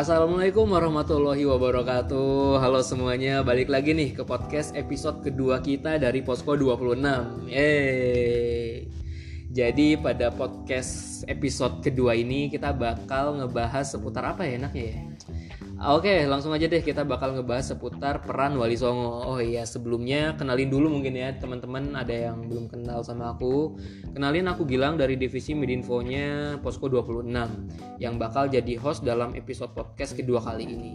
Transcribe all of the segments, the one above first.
Assalamualaikum warahmatullahi wabarakatuh. Halo semuanya, balik lagi nih ke podcast episode kedua kita dari Posko 26 Yeay. Jadi pada podcast episode kedua ini kita bakal ngebahas seputar apa ya enaknya ya Oke, langsung aja deh kita bakal ngebahas seputar peran Wali Songo. Oh iya, sebelumnya kenalin dulu mungkin ya teman-teman ada yang belum kenal sama aku. Kenalin aku Gilang dari divisi Midinfonya Posko 26 yang bakal jadi host dalam episode podcast kedua kali ini.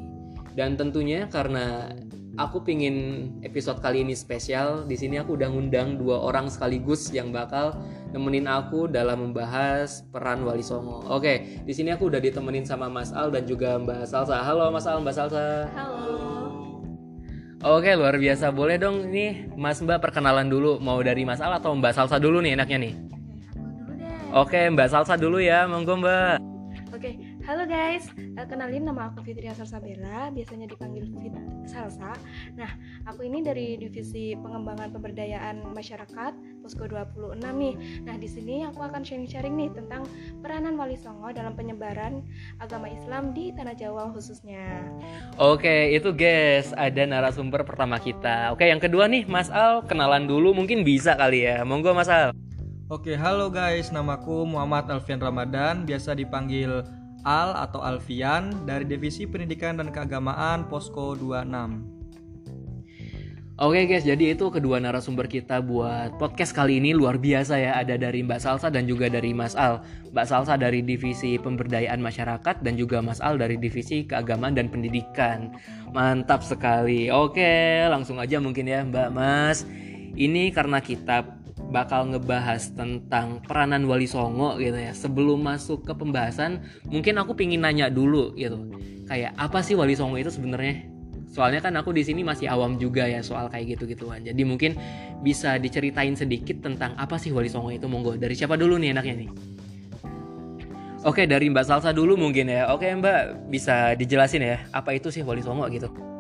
Dan tentunya karena aku pingin episode kali ini spesial, di sini aku udah ngundang dua orang sekaligus yang bakal nemenin aku dalam membahas peran Wali Songo. Oke, di sini aku udah ditemenin sama Mas Al dan juga Mbak Salsa. Halo Mas Al, Mbak Salsa. Halo. Oke, luar biasa. Boleh dong nih Mas Mbak perkenalan dulu. Mau dari Mas Al atau Mbak Salsa dulu nih enaknya nih? Aku dulu deh. Oke, Mbak Salsa dulu ya. Monggo Mbak. Oke, halo guys. Eh, kenalin nama aku Fitria Salsabella, biasanya dipanggil Fit Salsa. Nah, aku ini dari divisi pengembangan pemberdayaan masyarakat Posko 26 nih. Nah, di sini aku akan sharing-sharing nih tentang peranan Wali Songo dalam penyebaran agama Islam di Tanah Jawa khususnya. Oke, itu guys, ada narasumber pertama kita. Oke, yang kedua nih Mas Al, kenalan dulu mungkin bisa kali ya. Monggo Mas Al. Oke, halo guys. Namaku Muhammad Alfian Ramadan, biasa dipanggil Al atau Alfian dari Divisi Pendidikan dan Keagamaan Posko 26. Oke guys, jadi itu kedua narasumber kita buat podcast kali ini luar biasa ya. Ada dari Mbak Salsa dan juga dari Mas Al. Mbak Salsa dari Divisi Pemberdayaan Masyarakat dan juga Mas Al dari Divisi Keagamaan dan Pendidikan. Mantap sekali. Oke, langsung aja mungkin ya Mbak Mas. Ini karena kita bakal ngebahas tentang peranan Wali Songo gitu ya. Sebelum masuk ke pembahasan, mungkin aku pingin nanya dulu gitu. Kayak apa sih Wali Songo itu sebenarnya? Soalnya kan aku di sini masih awam juga ya soal kayak gitu-gituan. Jadi mungkin bisa diceritain sedikit tentang apa sih Wali Songo itu monggo. Dari siapa dulu nih enaknya nih? Oke, dari Mbak Salsa dulu mungkin ya. Oke, Mbak, bisa dijelasin ya apa itu sih Wali Songo gitu?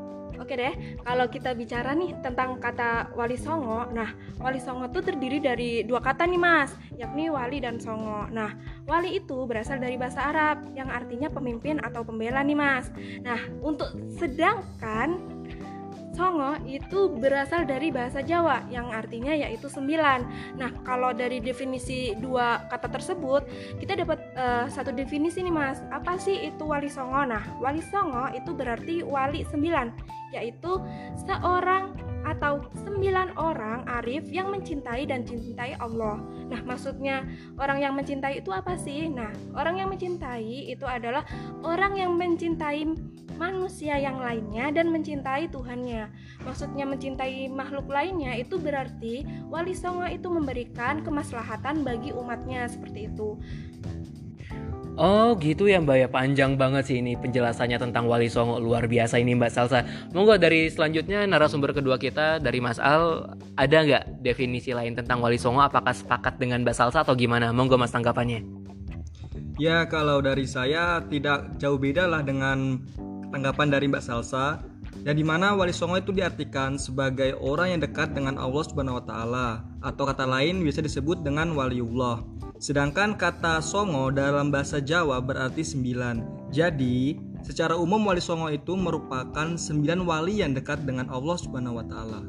Oke deh, kalau kita bicara nih tentang kata Wali Songo, nah Wali Songo itu terdiri dari dua kata nih mas, yakni Wali dan Songo. Nah, Wali itu berasal dari bahasa Arab yang artinya pemimpin atau pembela nih mas. Nah, untuk sedangkan Songo itu berasal dari bahasa Jawa yang artinya yaitu sembilan. Nah, kalau dari definisi dua kata tersebut, kita dapat uh, satu definisi nih Mas. Apa sih itu wali Songo? Nah, wali Songo itu berarti wali sembilan, yaitu seorang atau sembilan orang arif yang mencintai dan cintai Allah. Nah, maksudnya orang yang mencintai itu apa sih? Nah, orang yang mencintai itu adalah orang yang mencintai manusia yang lainnya dan mencintai Tuhannya. Maksudnya mencintai makhluk lainnya itu berarti Wali Songo itu memberikan kemaslahatan bagi umatnya seperti itu. Oh gitu ya Mbak ya panjang banget sih ini penjelasannya tentang Wali Songo luar biasa ini Mbak Salsa. Monggo dari selanjutnya narasumber kedua kita dari Mas Al ada nggak definisi lain tentang Wali Songo? Apakah sepakat dengan Mbak Salsa atau gimana? Monggo Mas tanggapannya. Ya, kalau dari saya tidak jauh beda lah dengan tanggapan dari Mbak Salsa. Ya di mana Wali Songo itu diartikan sebagai orang yang dekat dengan Allah Subhanahu wa taala atau kata lain bisa disebut dengan waliullah. Sedangkan kata songo dalam bahasa Jawa berarti sembilan. Jadi, secara umum wali songo itu merupakan sembilan wali yang dekat dengan Allah Subhanahu wa taala.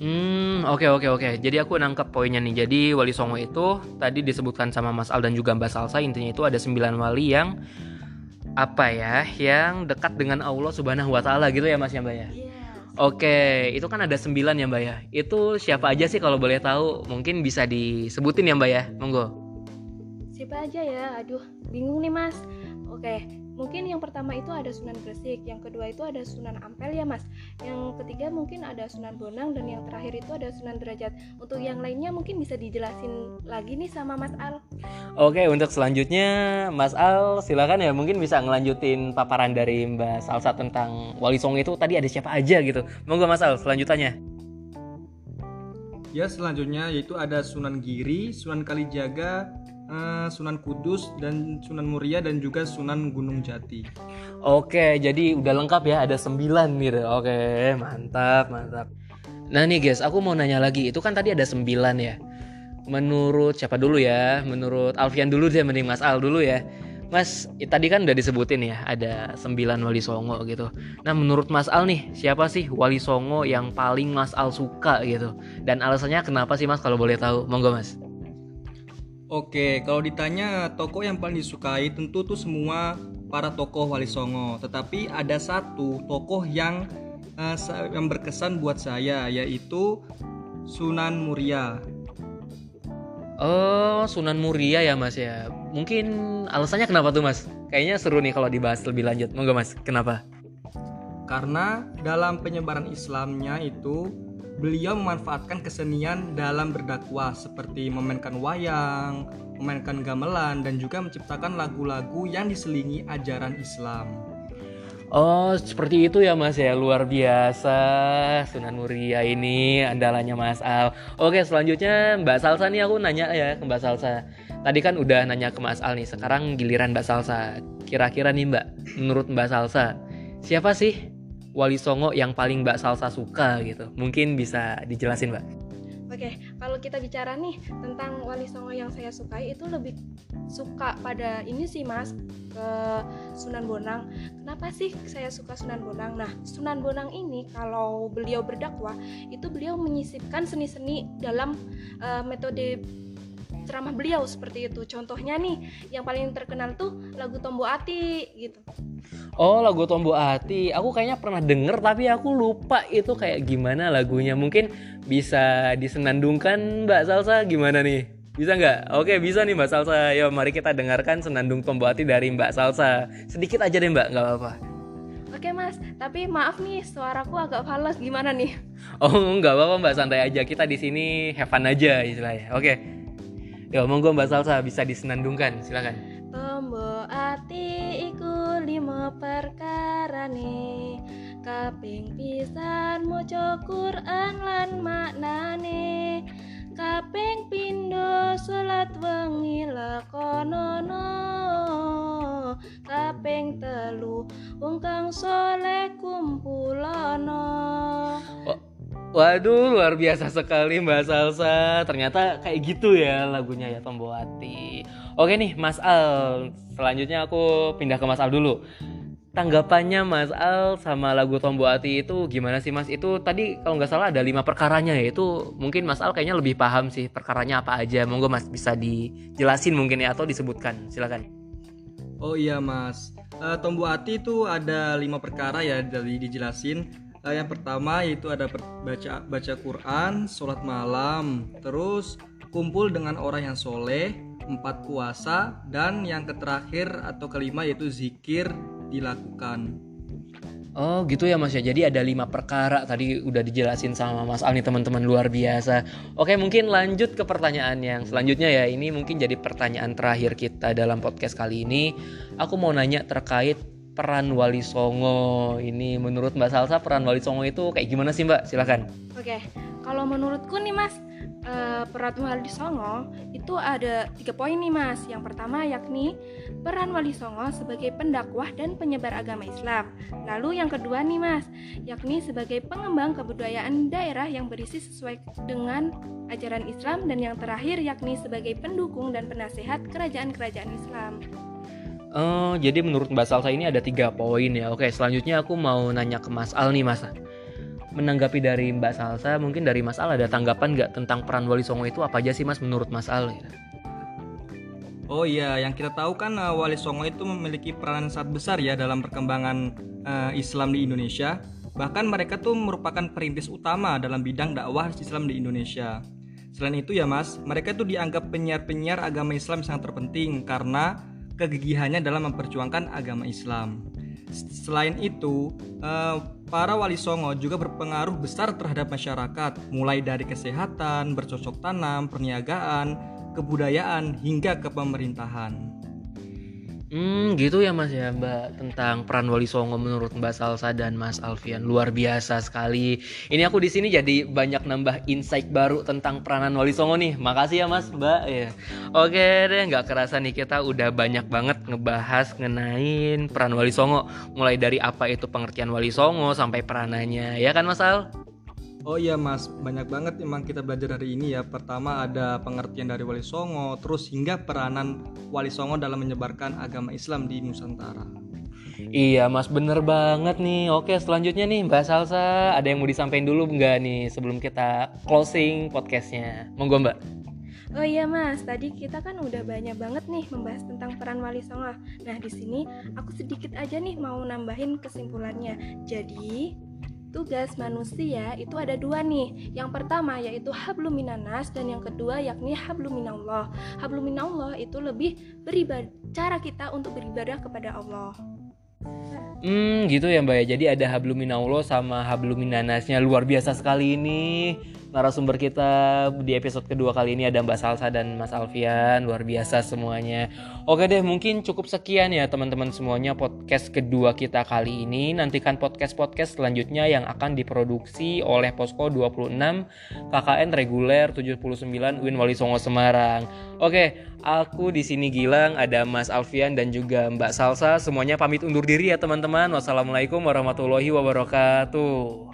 Hmm, oke oke oke. Jadi aku nangkep poinnya nih. Jadi wali songo itu tadi disebutkan sama Mas Al dan juga Mbak Salsa intinya itu ada sembilan wali yang apa ya, yang dekat dengan Allah Subhanahu wa taala gitu ya Mas ya Mbak ya. Iya. Oke, itu kan ada sembilan ya Mbak ya. Itu siapa aja sih kalau boleh tahu? Mungkin bisa disebutin ya Mbak ya. Monggo. Siapa aja ya? Aduh, bingung nih Mas. Oke, mungkin yang pertama itu ada Sunan Gresik, yang kedua itu ada Sunan Ampel ya Mas. Yang ketiga mungkin ada Sunan Bonang dan yang terakhir itu ada Sunan Derajat. Untuk yang lainnya mungkin bisa dijelasin lagi nih sama Mas Al. Oke, untuk selanjutnya Mas Al silakan ya mungkin bisa ngelanjutin paparan dari Mbak Salsa tentang Wali Songo itu tadi ada siapa aja gitu. Monggo Mas Al selanjutannya. Ya, selanjutnya yaitu ada Sunan Giri, Sunan Kalijaga, eh, Sunan Kudus dan Sunan Muria dan juga Sunan Gunung Jati. Oke, jadi udah lengkap ya ada sembilan gitu. Oke, mantap, mantap. Nah nih guys, aku mau nanya lagi. Itu kan tadi ada sembilan ya. Menurut siapa dulu ya? Menurut Alfian dulu deh, mending Mas Al dulu ya. Mas, tadi kan udah disebutin ya, ada sembilan wali songo gitu. Nah, menurut Mas Al nih, siapa sih wali songo yang paling Mas Al suka gitu? Dan alasannya kenapa sih Mas kalau boleh tahu? Monggo Mas. Oke, kalau ditanya tokoh yang paling disukai tentu tuh semua para tokoh wali songo. Tetapi ada satu tokoh yang uh, yang berkesan buat saya yaitu Sunan Muria. Oh, Sunan Muria ya Mas ya. Mungkin alasannya kenapa tuh Mas? Kayaknya seru nih kalau dibahas lebih lanjut. Monggo Mas, kenapa? Karena dalam penyebaran Islamnya itu beliau memanfaatkan kesenian dalam berdakwah seperti memainkan wayang, memainkan gamelan dan juga menciptakan lagu-lagu yang diselingi ajaran Islam. Oh, seperti itu ya Mas ya. Luar biasa. Sunan Muria ini andalanya Mas Al. Oke, selanjutnya Mbak Salsa nih aku nanya ya ke Mbak Salsa. Tadi kan udah nanya ke Mas Al nih, sekarang giliran Mbak Salsa. Kira-kira nih Mbak, menurut Mbak Salsa, siapa sih Wali Songo yang paling Mbak Salsa suka gitu? Mungkin bisa dijelasin Mbak. Oke, kalau kita bicara nih tentang Wali Songo yang saya sukai itu lebih suka pada ini sih Mas ke Sunan Bonang. Kenapa sih saya suka Sunan Bonang? Nah, Sunan Bonang ini kalau beliau berdakwah itu beliau menyisipkan seni-seni dalam uh, metode ceramah beliau seperti itu. Contohnya nih, yang paling terkenal tuh lagu Tombo Ati gitu. Oh, lagu Tombo Ati. Aku kayaknya pernah denger tapi aku lupa itu kayak gimana lagunya. Mungkin bisa disenandungkan Mbak Salsa gimana nih? Bisa nggak? Oke, bisa nih Mbak Salsa. Yo, mari kita dengarkan senandung Tombo Ati dari Mbak Salsa. Sedikit aja deh Mbak, nggak apa-apa. Oke mas, tapi maaf nih suaraku agak fals gimana nih? Oh nggak apa-apa mbak santai aja kita di sini have fun aja istilahnya. Oke. Ya monggo Mbak Salsa bisa disenandungkan, silakan. Tombo ati iku lima perkara nih kaping pisan maca Quran lan maknane kaping pindo salat wengi lakonono kaping telu wong kang saleh kumpulono oh. Waduh, luar biasa sekali Mbak Salsa. Ternyata kayak gitu ya lagunya ya Tombowati. Oke nih, Mas Al. Selanjutnya aku pindah ke Mas Al dulu. Tanggapannya Mas Al sama lagu Tombowati itu gimana sih Mas? Itu tadi kalau nggak salah ada lima perkaranya ya. Itu mungkin Mas Al kayaknya lebih paham sih perkaranya apa aja. Monggo Mas bisa dijelasin mungkin ya atau disebutkan. Silakan. Oh iya Mas, uh, Tombowati itu ada lima perkara ya dari dijelasin uh, yang pertama yaitu ada baca baca Quran, sholat malam, terus kumpul dengan orang yang soleh, empat puasa, dan yang terakhir atau kelima yaitu zikir dilakukan. Oh gitu ya mas ya. Jadi ada lima perkara Tadi udah dijelasin sama mas Al nih teman-teman luar biasa. Oke mungkin lanjut ke pertanyaan yang selanjutnya ya. Ini mungkin jadi pertanyaan terakhir kita dalam podcast kali ini. Aku mau nanya terkait peran Wali Songo ini menurut Mbak Salsa peran Wali Songo itu kayak gimana sih Mbak? Silahkan. Oke, kalau menurutku nih Mas uh, peran Wali Songo itu ada tiga poin nih Mas. Yang pertama yakni peran Wali Songo sebagai pendakwah dan penyebar agama Islam. Lalu yang kedua nih Mas, yakni sebagai pengembang kebudayaan daerah yang berisi sesuai dengan ajaran Islam dan yang terakhir yakni sebagai pendukung dan penasehat kerajaan-kerajaan Islam. Oh, jadi menurut Mbak Salsa ini ada tiga poin ya. Oke, selanjutnya aku mau nanya ke Mas Al nih, Mas. Menanggapi dari Mbak Salsa, mungkin dari Mas Al ada tanggapan nggak tentang peran Wali Songo itu apa aja sih, Mas, menurut Mas Al? Oh iya, yang kita tahu kan uh, Wali Songo itu memiliki peran sangat besar ya dalam perkembangan uh, Islam di Indonesia. Bahkan mereka tuh merupakan perintis utama dalam bidang dakwah Islam di Indonesia. Selain itu ya Mas, mereka tuh dianggap penyiar-penyiar agama Islam sangat terpenting karena kegigihannya dalam memperjuangkan agama Islam. Selain itu, eh, para wali songo juga berpengaruh besar terhadap masyarakat, mulai dari kesehatan, bercocok tanam, perniagaan, kebudayaan, hingga kepemerintahan. Hmm gitu ya mas ya mbak tentang peran Wali Songo menurut Mbak Salsa dan Mas Alfian luar biasa sekali. Ini aku di sini jadi banyak nambah insight baru tentang peranan Wali Songo nih. Makasih ya mas mbak ya. Oke deh nggak kerasa nih kita udah banyak banget ngebahas ngenain peran Wali Songo. Mulai dari apa itu pengertian Wali Songo sampai peranannya ya kan Mas Al? Oh iya mas, banyak banget emang kita belajar hari ini ya. Pertama ada pengertian dari Wali Songo, terus hingga peranan Wali Songo dalam menyebarkan agama Islam di Nusantara. Iya mas bener banget nih Oke selanjutnya nih Mbak Salsa Ada yang mau disampaikan dulu nggak nih Sebelum kita closing podcastnya Monggo mbak Oh iya mas, tadi kita kan udah banyak banget nih membahas tentang peran wali songo. Nah di sini aku sedikit aja nih mau nambahin kesimpulannya. Jadi tugas manusia itu ada dua nih. Yang pertama yaitu habluminanas dan yang kedua yakni habluminallah. Habluminallah itu lebih beribadah cara kita untuk beribadah kepada Allah. Hmm gitu ya mbak ya Jadi ada habluminallah sama habluminanasnya Luar biasa sekali ini narasumber kita di episode kedua kali ini ada Mbak Salsa dan Mas Alfian. Luar biasa semuanya. Oke deh mungkin cukup sekian ya teman-teman semuanya podcast kedua kita kali ini. Nantikan podcast-podcast selanjutnya yang akan diproduksi oleh Posko 26 KKN reguler 79 Win Wali Songo Semarang. Oke aku di sini Gilang ada Mas Alfian dan juga Mbak Salsa. Semuanya pamit undur diri ya teman-teman. Wassalamualaikum warahmatullahi wabarakatuh